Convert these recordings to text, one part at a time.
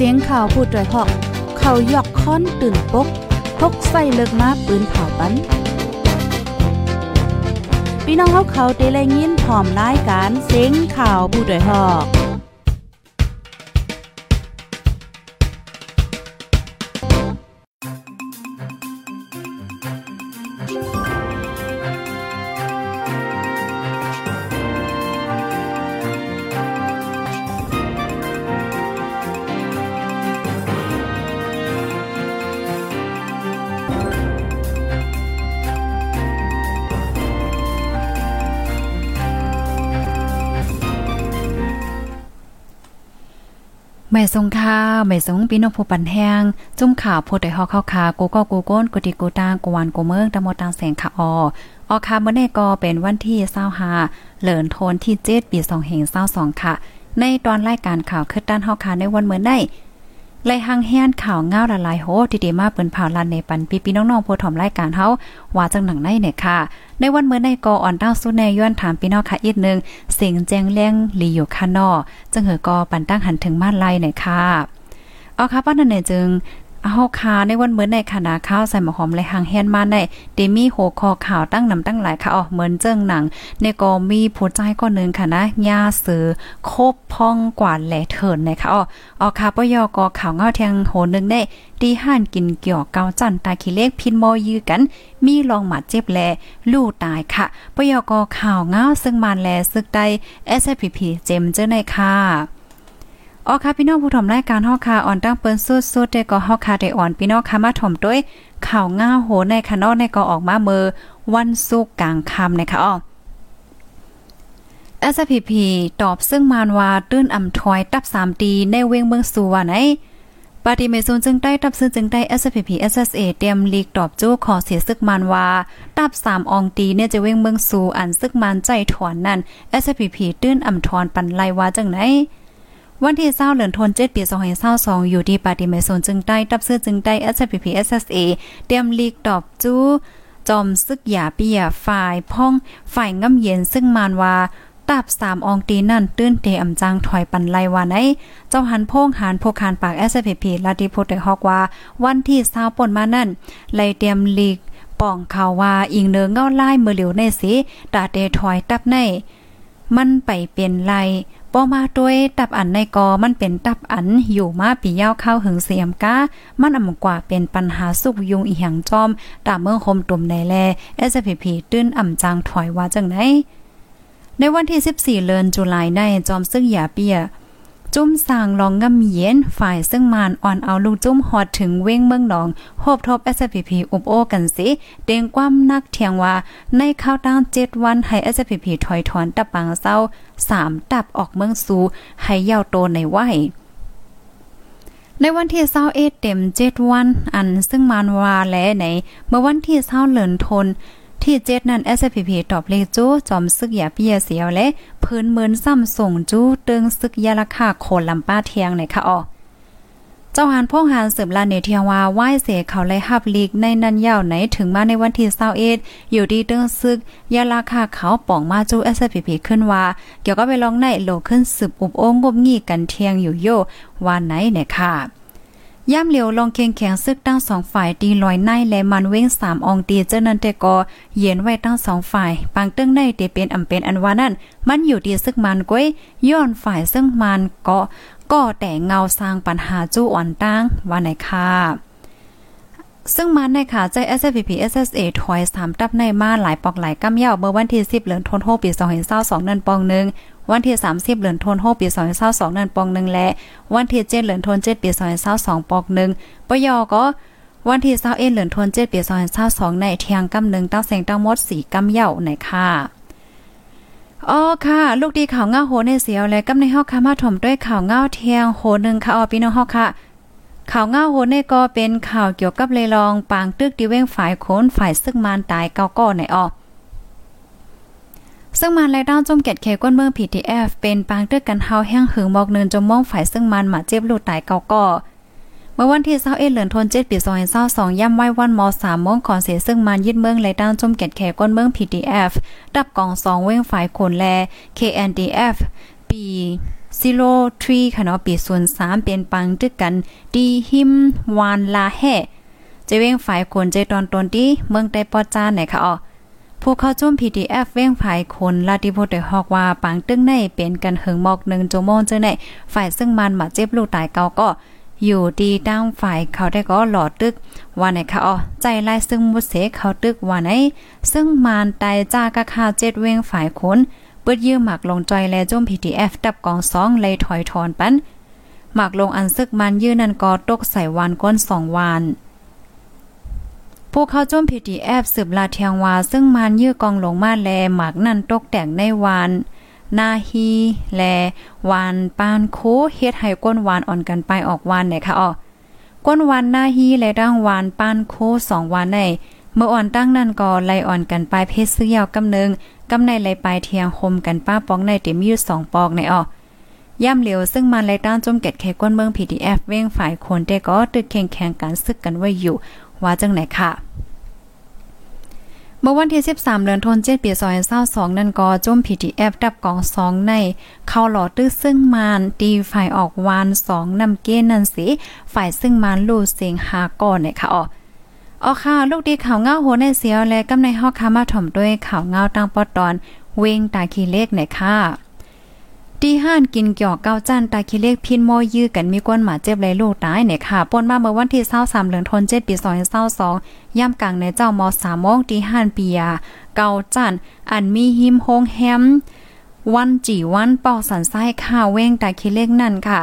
เสียงข่าวพูดด้วยหอก เขายอกค้อนตื่นปกพกใส่เลิกมาปืนเผาปันพี่น้องเขาเขาเตะแลยินพร้อมรายการเสียงข่าวผู้ด้วยหอก แม่สงค่าแม่สงพี่น้องผู้ปันแห้งจุ่มข่าวโพดได้ฮอกเข้าคากูก็กูโก้นกูติกูตางกูวันกูเมืองตะโมตางแสงค่ะออออคาเมื่อในก็เป็นวันที่เศร้าหาเหลินโทนที่เจ็ดปีสองเหง22ค่ะ ในตอนรายการข่าวคืดด้านเฮาคาในวันเมื่อได้ ไล่หังแฮนข่าวเงาละลายโหที่ดีมาเปิ้นเผาลันในปันปีพี่น้องๆผู้ถอมรายการเฮาว่าจังหนังในเนี่ยค่ะ ในวันเมื่อในกออ่อนตั้งสุแนย้อนถามพี่น้องค่ะอีกนึงเสียงแจ้งแรงลีอยู่ข้างนอจังเหอกอปันตั้งหันถึงมาไล่เนี่ยค่ะเอาค่ะป้านั่นเนี่ยจึง เฮาคาในวันเหมือนในคณะข้าวใส่หมอหอมและหางแฮนมาในเดมีโหคอข่าวตั้งนำตั้งหลายค่ะอ๋อเหมือนเจิ้งหนังในก็มีผู้ใจก็นึงค่ะนะยาเสือคบพองกว่าแหลเถินนะคะอ๋ออ๋อค่ะปยกอข่าวเงาเทียงโหนึงได้ดีห่านกินเกี่ยวเกาจันตาขี้เล็กพินมอยือกัน มีลองหมัดเจ็บแลลู่ตายค่ะปยกอข่าวเงาซึ่งมานแลซึกได้ SPP เจมเจอในค่ะ อ๋อค่ะพี่น้องผู้ถมรายการฮอกคาอ่อนตั้งเปิ้นสุดๆได้ก็ฮอกคาได้อ่อนพี่น้องค่ะมาถมด้วยข่าวง่าโหในคะนอในก็ออกมาเมื่อวันศุกร์กลางค่ำนะคะอ๋อ SPP ตอบซึ่งมานว่าตื้นอ่ำถอยตับ3ดีในเวงเมืองสัวไหนปาติเมซนจึงได้ตับซึ่งจึงได้ SPP SSA เตรียมลีกตอบจู้ขอเสียซึกมันว่าตับ3อองตีเนี่ยจะเว้งเมืองสู่อันซึกมันใจถอนนั่น SPP ตื้นอ่ำถอนปันไลว่าจังไหน วันที่เศร้าเหลือนทนเจ็ดปีสองพันเศร้าสองอยู่ที่ปาติเมโซนจึงได้ตับซื้อจึงได้ SPP SSA เตรียมลีกตอบจู้จอมซึกหยาเปียฝ่ายพ่องฝ่ายง่ำเย็นซึ่งมานว่าตับสามองตีนั่นตื้นเตอำจังถอยปันไลวาไนเจ้าหันโพงหานโพคานปาก SPP ลาดิโพเตฮอกว่า วันที่เศร้าป่นมานั่นไลเตรียมลีกป่องข่าวว่าอิงเนือเงาไล่เมื่อเหลียวในสิตาเตถอยตับในมันไปเป็นไล ป้อมาด้วยตับอันในกอมันเป็นตับอันอยู่มาปียาวเข้าหึงเสียมก้ามันอำกว่าเป็นปัญหาสุกยุงอีหยังจอมตามเมืองคมตุ่มในแลเอสพีพีตื้นอ่ำจางถอยว่าจังไหนในวันที่ 14 เดือนจุลายในจอมซึ่งหยาเปีย จุ้มสางลองงำเย็นฝ่ายซึ่งมานอ่อนเอาลูกจุ้มหอดถึงเว้งเมืองหนองโฮบทบ SPP อุบโอกันสิ เด้งความนักเทียงว่า ในข้าวตั้ง7วันให้ SPP ถอยถอนตับปังเศร้า3ตับออกเมืองสู่ให้ย่าโตในไหวในวันที่เศร้าเอเต็มเจ็ดวัน อันซึ่งมานวาและใน เมื่อวันที่เศร้าเหลินทน ที่เจ็ดนั้น SPP ตอบเลขจู้จอมซึกยาเปียเสียวและพื้นเมินซ้ำส่งจู้เติงซึกยาราคาโคนลำป้าเทียงในค่ะอ๋อเจ้าหานพ่องหานสืบลาเนเทียงว่าไหว้เสเขาไล่หับลีกในนันยาวไหนถึงมาในวันที่21อยู่ดีเติงซึกยาราคาเขาป่องมาจู้ SPP ขึ้นว่า เกี่ยวก็ไปลองในโลขึ้นสืบอุบโองงบงี้กันเทียงอยู่โยวันไหนเนี่ยค่ะ ย่ำเหลียวลองเคียงแข็งซึกตั้งสองฝ่ายดีลอยในและมันเว้งสามองตีเจ้านันแต่ก็เย็นไว้ตั้งสองฝ่ายปางตึ้งในเตเป็นอำเป็นอันว่านั่นมันอยู่ดีซึกมันก้อยย้อนฝ่ายซึ่งมันก็ก็แต่เงาสร้างปัญหาจู้อ่อนตั้งว่าไหนค่ะซึ่งมันในขาใจ SFP SSA ถอย3 ตับในมาหลายปอกหลายกำยาเมื่อวันที่ 10เดือนธันวาคมปี2022นั่นปองนึง วันที่ 30เดือนธันวาคมปี2022นั่นปองนึงและ วันที่7เดือนธันวาคมปี2022ปอกนึงปยอก็วันที่21เดือนธันวาคมปี2022ในเทียงกำนึงตั้งแสงตั้งมด4กำยาวในค่ะอ๋อค่ะ ลูกดีข่าวเงาโหในเสียวและกำในฮอกค่ะมาถมด้วยข่าวเงาเทียงโหนึงค่ะอ๋อพี่น้องฮอกค่ะข่าวเงาโหนในก็เป็นข่าวเกี่ยวกับเลยลองปางตึกดีเว้งฝ่ายโคนฝ่ายซึ่งมานตายเกาก้อในออก ซึ่งมันและด้านจมเกตเคก้นเมือง PTF เป็นปางตึกกันเฮาแห้งหึงมอกเนินจมมองฝ่ายซึ่งมันมาเจ็บลูกตายเกาก้อเมื่อวันที่21เหลือนทน7ปี2022ย่ำไหว้วันม3มงก่อนเสียซึ่งมันยึดเมืองและด้านจมเกตแขก้นเมือง PTF ดับกอง2เว้งฝ่ายคนแล KNDF ปีซิโลทรีค่ะเนาะปีส่วน3เป็นปังตึกกันดีหิมวานลาแห่จะเว้งฝ่ายคนใจตอนตนที่เมืองใต้ปอจานไหนค่ะอ๋อ ผู้เข้าจุ่ม PDF เว้งฝ่ายคนลาติโพดได้ฮอกว่าปังตึงในเป็นกันเหิงหมอก1ชั่วโจมงจังได๋ฝ่ายซึ่งมันมาเจ็บลูกตายเก่าก็อยู่ดีตั้งฝ่ายเขาได้ก็หลอดตึก ว่าไหนคะอ๋อใจลายซึ่งมุเสเขาตึกว่าไหน ซึ่งมานตายจากะข่าเจ็ดเวงฝ่ายคนเปิดยื้อหมักลงจอยและจม PTF ดับกองสองเลยถอยถอนปันหมักลงอันซึกมันยื้อนันก็ตกใส่วานก้นสองวาน ผู้เข้าจม PTF สืบลาเทียงวา ซึ่งมันยื้อกองหลงมาแลหมักนั่นตกแต่งในวานนาฮีแลวานปานโคเฮ็ดให้ก้นวานอ่อนกันไปออกวานเนี่ยค่ะอ๋อก้นวานนาฮีและดังวานปานโคสองวานในเมื่ออ่อนตั้งนั่นก็ไล่อ่อนกันไปเพศซื้อยาวกำนึงกำในไล่ปลายเทียงคมกันป้าปองในเต็มยืดสองปอกในอ๋อย่ำเหลียวซึ่งมันไล่ต้านจมเก็ดแค่ก้นเมือง PDF เว้งฝ่ายคนแต่ก็ตึกแข่งแข่งกันซึกกันไว้อยู่ ว่าจังไหนค่ะเมื่อวันที่ 13เดือนธันวาคมปี2022นั่นก็จุ่ม PTF ดับกอง2ใน เข้าหลอดตื้อซึ่งมานตีฝ่ายออกวาน2นำเกณฑ์นั่นสิ ฝ่ายซึ่งมานลูเสียงหาก่อนเนี่ยค่ะอ๋ออ๋อค่ะ ลูกดีข่าวเงาโหในเสียวและกำในฮอกคามาถ่อมด้วยข่าวเงาตั้งปอตอน เวงตาคีเลขเนี่ยค่ะ ตีห้านกินเกี่ยวเก้าจันตาคิเลขพินโมยื้อกันมีก้นหมาเจ็บไรลูกตายเนี่ยค่ะป่นมาเมื่อวันที่23เดือนธันวาคมปี2022ย่ำกลางในเจ้ามอ3โมงตีห้านปียาเก้าจันอันมีหิมโฮงแฮมวันจีวันปอกสันไส้ข้าวเว้งตาคิเลขนั่นค่ะ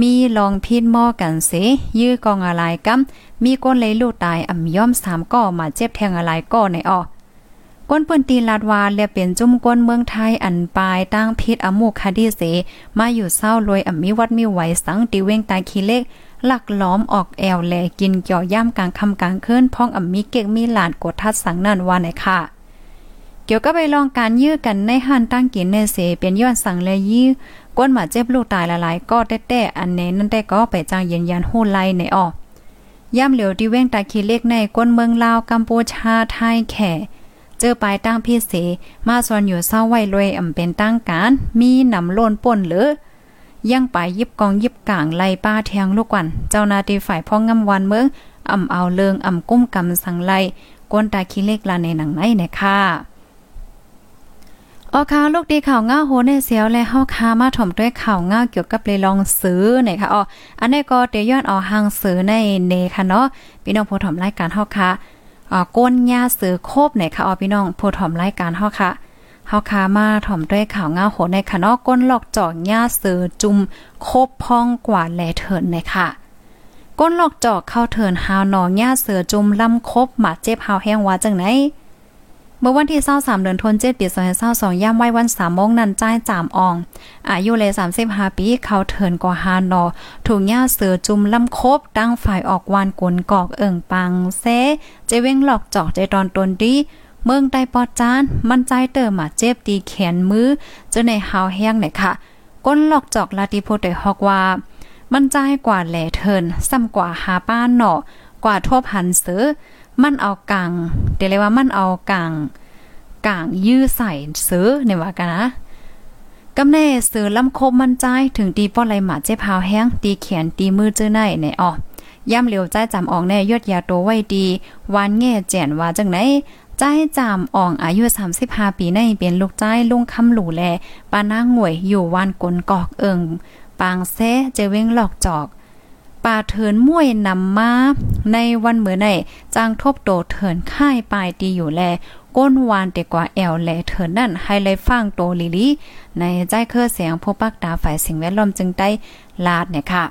มีลองพินหม้อกันเสยื้อกองอะไรกัมมีก้นเลยลูกตายอ่ำย่อมสามก่อมาเจ็บแทงอะไรก่อในออ ก้นปืนตีลาดวาและเป็นจุ่มก้นเมืองไทยอันปลายตั้งพิษอมูคดีเส มาอยู่เศร้ารวยอมีวัดมีไหวสังติเวงตายคีเล็กหลักล้อมออกแอวแลกินเกี่ยวย่ำกลางคำกลางคืนพ้องอมีเก็กมีหลานกดทัดสังนันว่าไหนค่ะเกี่ยวก็ไปลองการยื้อกันในหันตั้งกินในเสเป็นย้อนสั่งเลยยื้อก้นหมาเจ็บลูกตายละลายก็แต้ๆอันเน้นั่นแต่ก็ไปจ้างยืนยันหู้ไลในออกย่ำเหลียวที่เว้งตาคีเล็กในก้นเมืองลาวกัมพูชาไทยแข่ เจอปลายตั้งพี่เส มาส่วนอยู่เศร้าไว้รวยอำเป็นตั้งการ มีนำโลนป่นหรือยังไปยิบกองยิบกลางไล่ป้าแทงลูกวัน เจ้านาตีฝ่ายพ่องงำวันเมืองอ่ำเอาเลิงอ่ำกุ้มกำสังไลก้นตาขี้เล็กลาในหนังไหนเนี่ยค่ะออคาลูกดีข่าวง่าโหในเสียวและเฮาคามาถ่อมด้วยข่าวง่าเกี่ยวกับเลยลองซื้อเนี่ยค่ะอ๋ออันนี้ก็เตย้อนเอาหางซื้อในเนค่ะเนาะพี่น้องผู้ถ่อมรายการเฮาคาอ่า ก้นหญ้าเสือโคบเนี่ยค่ะออพี่น้องผู้ถ่อมรายการเฮาค่ะเฮาคามาถ่อมด้วยข่าวง่าโหในค่ะนก้นหลอกจอกหญ้าเสือจุ่มโคบพองกว่าแลเถินเนี่ยค่ะก้นหลอกจอกเข้าเถินหาวหนอหญ้าเสือจุ่มลำคบหมาเจ็บหาวแห้งว่าจังไหน เมื่อวันที่23เดือนธันวาคมปี2022ย่ำไว้วัน3โมงนั้นจ่ายจามออง อายุเลย35ปี เขาเถินกว่าฮานอ ถูกย่าเสือจุ่มลำคบตั้งฝ่ายออกวานกลกอกเอิ่งปังเซเจเว้งหลอกจอกใจตอนตนดี เมืองใต้ปอดจาน มันใจเติมมาเจ็บตีแขนมือจนในหาวแห้งเนี่ยค่ะ ก้นหลอกจอกลาติโพได้ฮอกว่า มันใจกว่าแหล่เทินซ้ำกว่าหาป้านเนาะกว่าทั่วพันเสือ มันเอากลางเดี๋ยวเลยว่ามันเอากลางกลางยื้อใส่ซื้อในว่ากันนะกำแน่ซื้อลำคบมันใจถึงตีป้อไหลหมาเจ็บพาวแห้งตีแขนตีมือเจอในในอ๋อย่ำเหลียวใจจำออกแน่ยอดยาโตไว้ดีวานแง่แจ่นว่าจังไหนใจจำอ่องอายุ 35 ปีในเป็นลูกใจลุงคำหลู่แลปานางหวยอยู่วานกลกอกเอิงปางแซ่เจเว้งหลอกจอก ป่าเถินม่วยนำมาในวันเหมื่อในจางทบโตเถินค่ายปลายตีอยู่แลก้นวานเด็กกว่าแอลแลเถินนั่นให้เลยฟังโตลิลีในใจเครือเสียงพบปักตาฝ่ายสิ่งแวดล้อมจึงได้ลาดเนี่ยค่ะ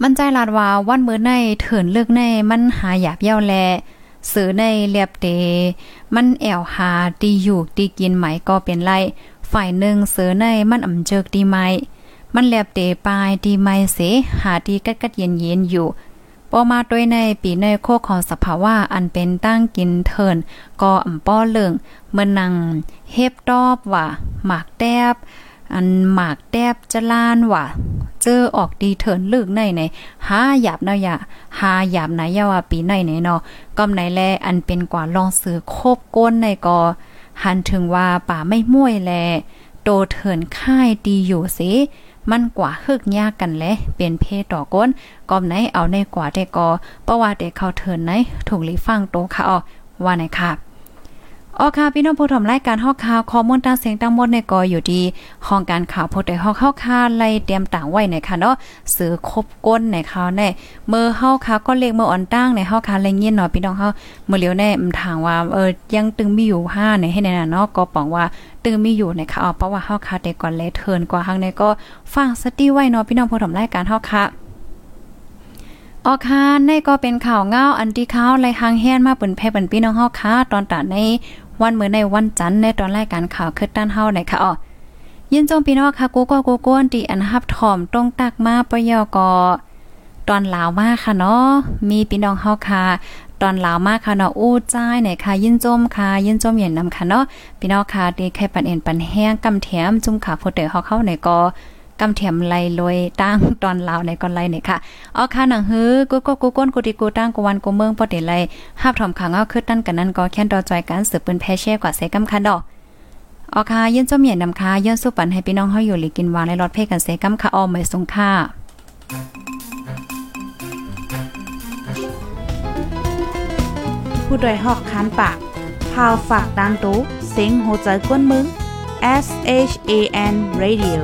มันใจลาดว่าวันเมื่อในเถินเลือกในมันหาหยาบเย้าแลสือในเรียบเต มันแอวหาตีอยู่ตีกินไหมก็เป็นไร ฝ่ายหนึ่งเสือในมันอ่ำเจิกดีไหม มันแลบเตปลายดีไม่เสหาดีกัดกัดเย็นเย็นอยู่ปอมาด้วยในปีในโคของสภาวะอันเป็นตั้งกินเทินก็อ่ำป้อเลิงเมื่อนังเฮ็บตอบว่าหมากแตบอันหมากแตบจะลานว่าเจอออกดีเถินลึกในในหาหยาบเนาะย่าหาหยาบไหนยาว่าปีในไหนเนาะก็ไหนแลอันเป็นกว่าลองซื้อโคบก้นในก็หันถึงว่าป่าไม่ม่วยแลโตเถินค่ายดีอยู่สิ มันกว่าฮึกยากกันแลเป็นเพศต่อก้นกอมไหนเอาในกว่าแต่กอเพราะว่าเด็กเขาเถินไหนถูกลีฟังโตค่ะออว่าไหนค่ะ ออค่ะพี่น้องผู้ชมรายการฮอกข่าวข้อมูลต่างเสียงต่างหมดในกออยู่ดีห้องการข่าวพดได้ฮอกเข้าค่าไล่เตรียมต่างไว้ในค่ะเนาะซื้อครบก้นในข่าวแน่เมื่อเฮาค่ะก็เลขเมื่ออ่อนตั้งในเฮาค่ะแลเงียนเนาะพี่น้องเฮาเมื่อเลียวแน่มทางว่าเออยังตึงมีอยู่5ในให้ในน่ะเนาะก็ปองว่าตึงมีอยู่ในค่ะเพราะว่าเฮาค่ะแต่ก่อนเลเทินกว่าหังในก็ฟังสติไว้เนาะพี่น้องผู้ชมรายการเฮาค่ะออคาในก็เป็นข่าวเงาอันที่ข่าวไล่หางแฮนมาเปิ่นแพ่เปิ่นพี่น้องเฮาค่ะตอนตาใน วันมื้อในวันจันทร์ในตอนรายการข่าวคือด้านเฮาในค่ะอ๋อยินจมพี่น้องค่ะกูก็กูก้นที่อันฮับถ่อมตรงตักมาปยอกอตอนลาวมากค่ะเนาะมีพี่น้องเฮาค่ะตอนลาวมากค่ะเนาะอู้จ้ายไหนค่ะยินจมค่ะยินจมเย็นนำค่ะเนาะพี่น้องค่ะดีแค่ปันเอ็นปันแห้งกำแถมจุ่มขาโพเตอเฮาเข้าในก็ กำเถียมไลลอยตั้งตอนลาวในก่อนไลเนี่ยค่ะเอค่ะหนังฮื้อกูก็กูก้นกูติกูตั้งกูวันกูเมืองปอเดไลห้าบถอมขังเอาคือตั้นกันนั้นก็แค่นดอจอยกันสืบปืนแพ่แช่กว่าเสกำคันดอกออค่ะยื่นจ้าเหมียนนำค่ะยื่นสุปันให้พี่น้องเฮาอยู่หลีกินวางในรถเพ่กันเสกำค่ะออมไม่สงค่าผู้โดยหอกคานปากพาวฝากดังตู้เซ็งโหใจกวนมึง S H A N Radio